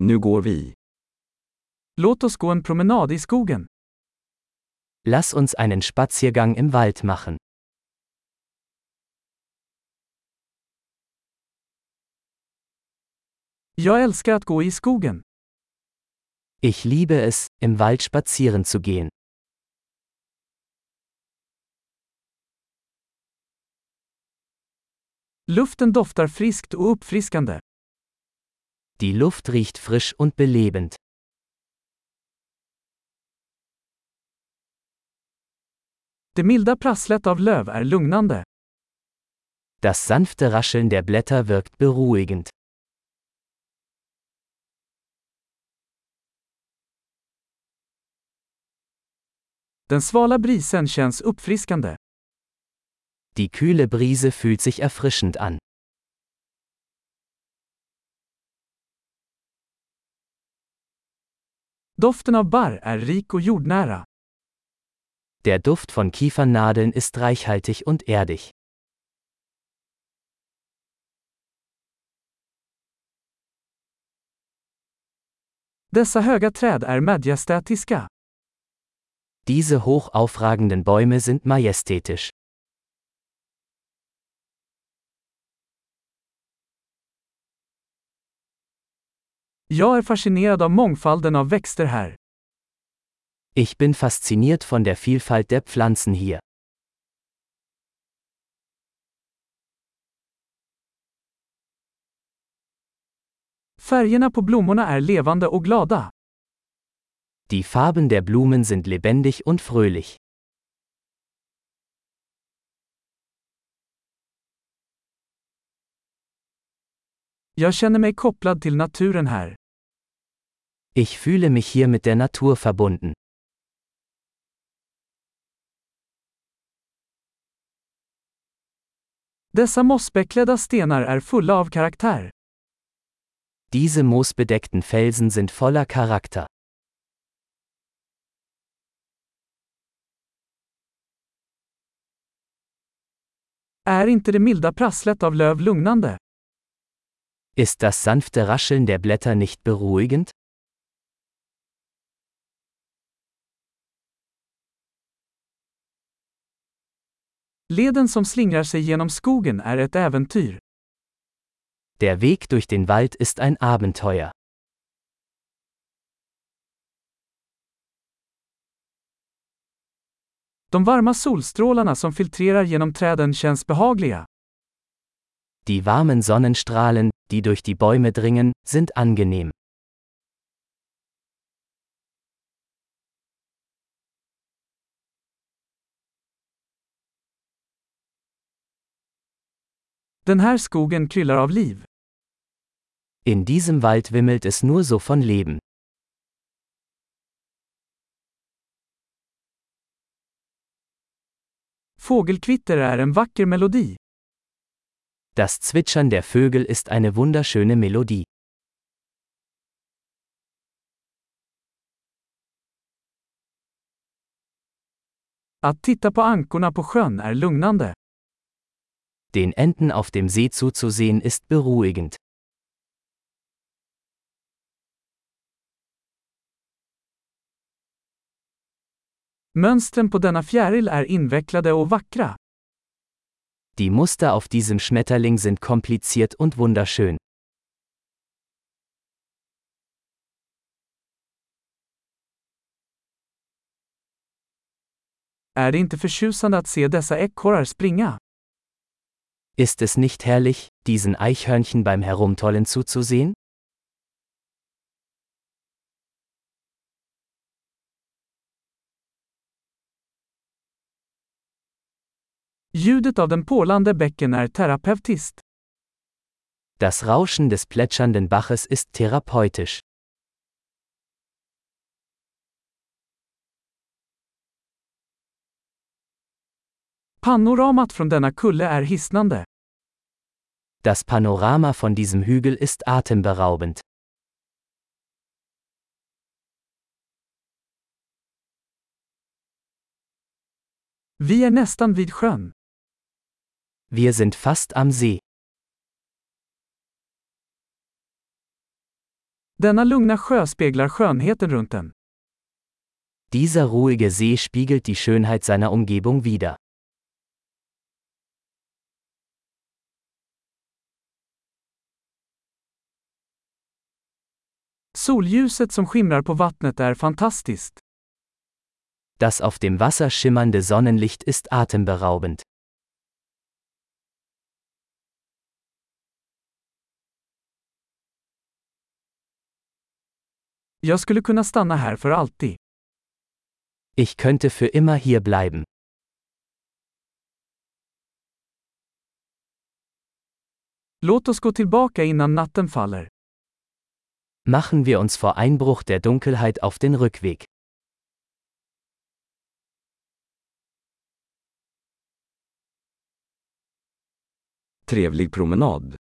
Nu går vi. Låt oss gå en promenad i skogen. Lass uns einen Spaziergang im Wald machen. Jag älskar att gå i skogen. Ich liebe es, im Wald spazieren zu gehen. Luften doftar friskt och uppfriskande. Die Luft riecht frisch und belebend. Det milda prasslet av löv är lugnande. Das sanfte Rascheln der Blätter wirkt beruhigend. Den svala brisen känns uppfriskande. Die kühle Brise fühlt sich erfrischend an. Doften av barr är rik och jordnära. Der Duft von Kiefernadeln ist reichhaltig und erdig. Dessa höga träd är majestätiska. Diese hoch aufragenden Bäume sind majestätisch. Jag är fascinerad av mångfalden av växter här. Ich bin fasziniert von der Vielfalt der Pflanzen hier. Färgerna på blommorna är levande och glada. Die Farben der Blumen sind lebendig und fröhlich. Jag känner mig kopplad till naturen här. Ich fühle mich hier mit der Natur verbunden. Dessa mossbeklädda stenar är fulla av karaktär. Diese moosbedeckten Felsen sind voller Charakter. Är inte det milda prasslet av löv lugnande? Ist das sanfte Rascheln der Blätter nicht beruhigend? Leden som slingrar sig genom skogen är ett äventyr. Der Weg durch den Wald ist ein Abenteuer. De varma solstrålarna som filtrerar genom träden känns behagliga. Die warmen Sonnenstrahlen, die durch die Bäume dringen, sind angenehm. Den här skogen kryllar av liv. In diesem Wald wimmelt es nur so von Leben. Fågelkvitter är en vacker melodi. Das Zwitschern der Vögel ist eine wunderschöne Melodie. Att titta på ankorna på sjön är lugnande. Den Enten auf dem See zuzusehen ist beruhigend. Mönstren på denna fjäril är invecklade och vackra. Die Muster auf diesem Schmetterling sind kompliziert und wunderschön. Är det inte förtjusande att se dessa ekorrar springa? Ist es nicht herrlich, diesen Eichhörnchen beim Herumtollen zuzusehen? Ljudet av den porlande bäcken är terapeutiskt. Das Rauschen des plätschernden Baches ist therapeutisch. Panoramat från denna kulle är hisnande. Das Panorama von diesem Hügel ist atemberaubend. Vi är nästan vid sjön. Wir sind fast am See. Denna lugna sjö speglar skönheten runt den. Dieser ruhige See spiegelt die Schönheit seiner Umgebung wider. Solljuset som skimrar på vattnet är fantastiskt. Das auf dem Wasser schimmernde Sonnenlicht ist atemberaubend. Jag skulle kunna stanna här för alltid. Ich könnte für immer hier bleiben. Låt oss gå tillbaka innan natten faller. Machen wir uns vor Einbruch der Dunkelheit auf den Rückweg. Trevlig promenad.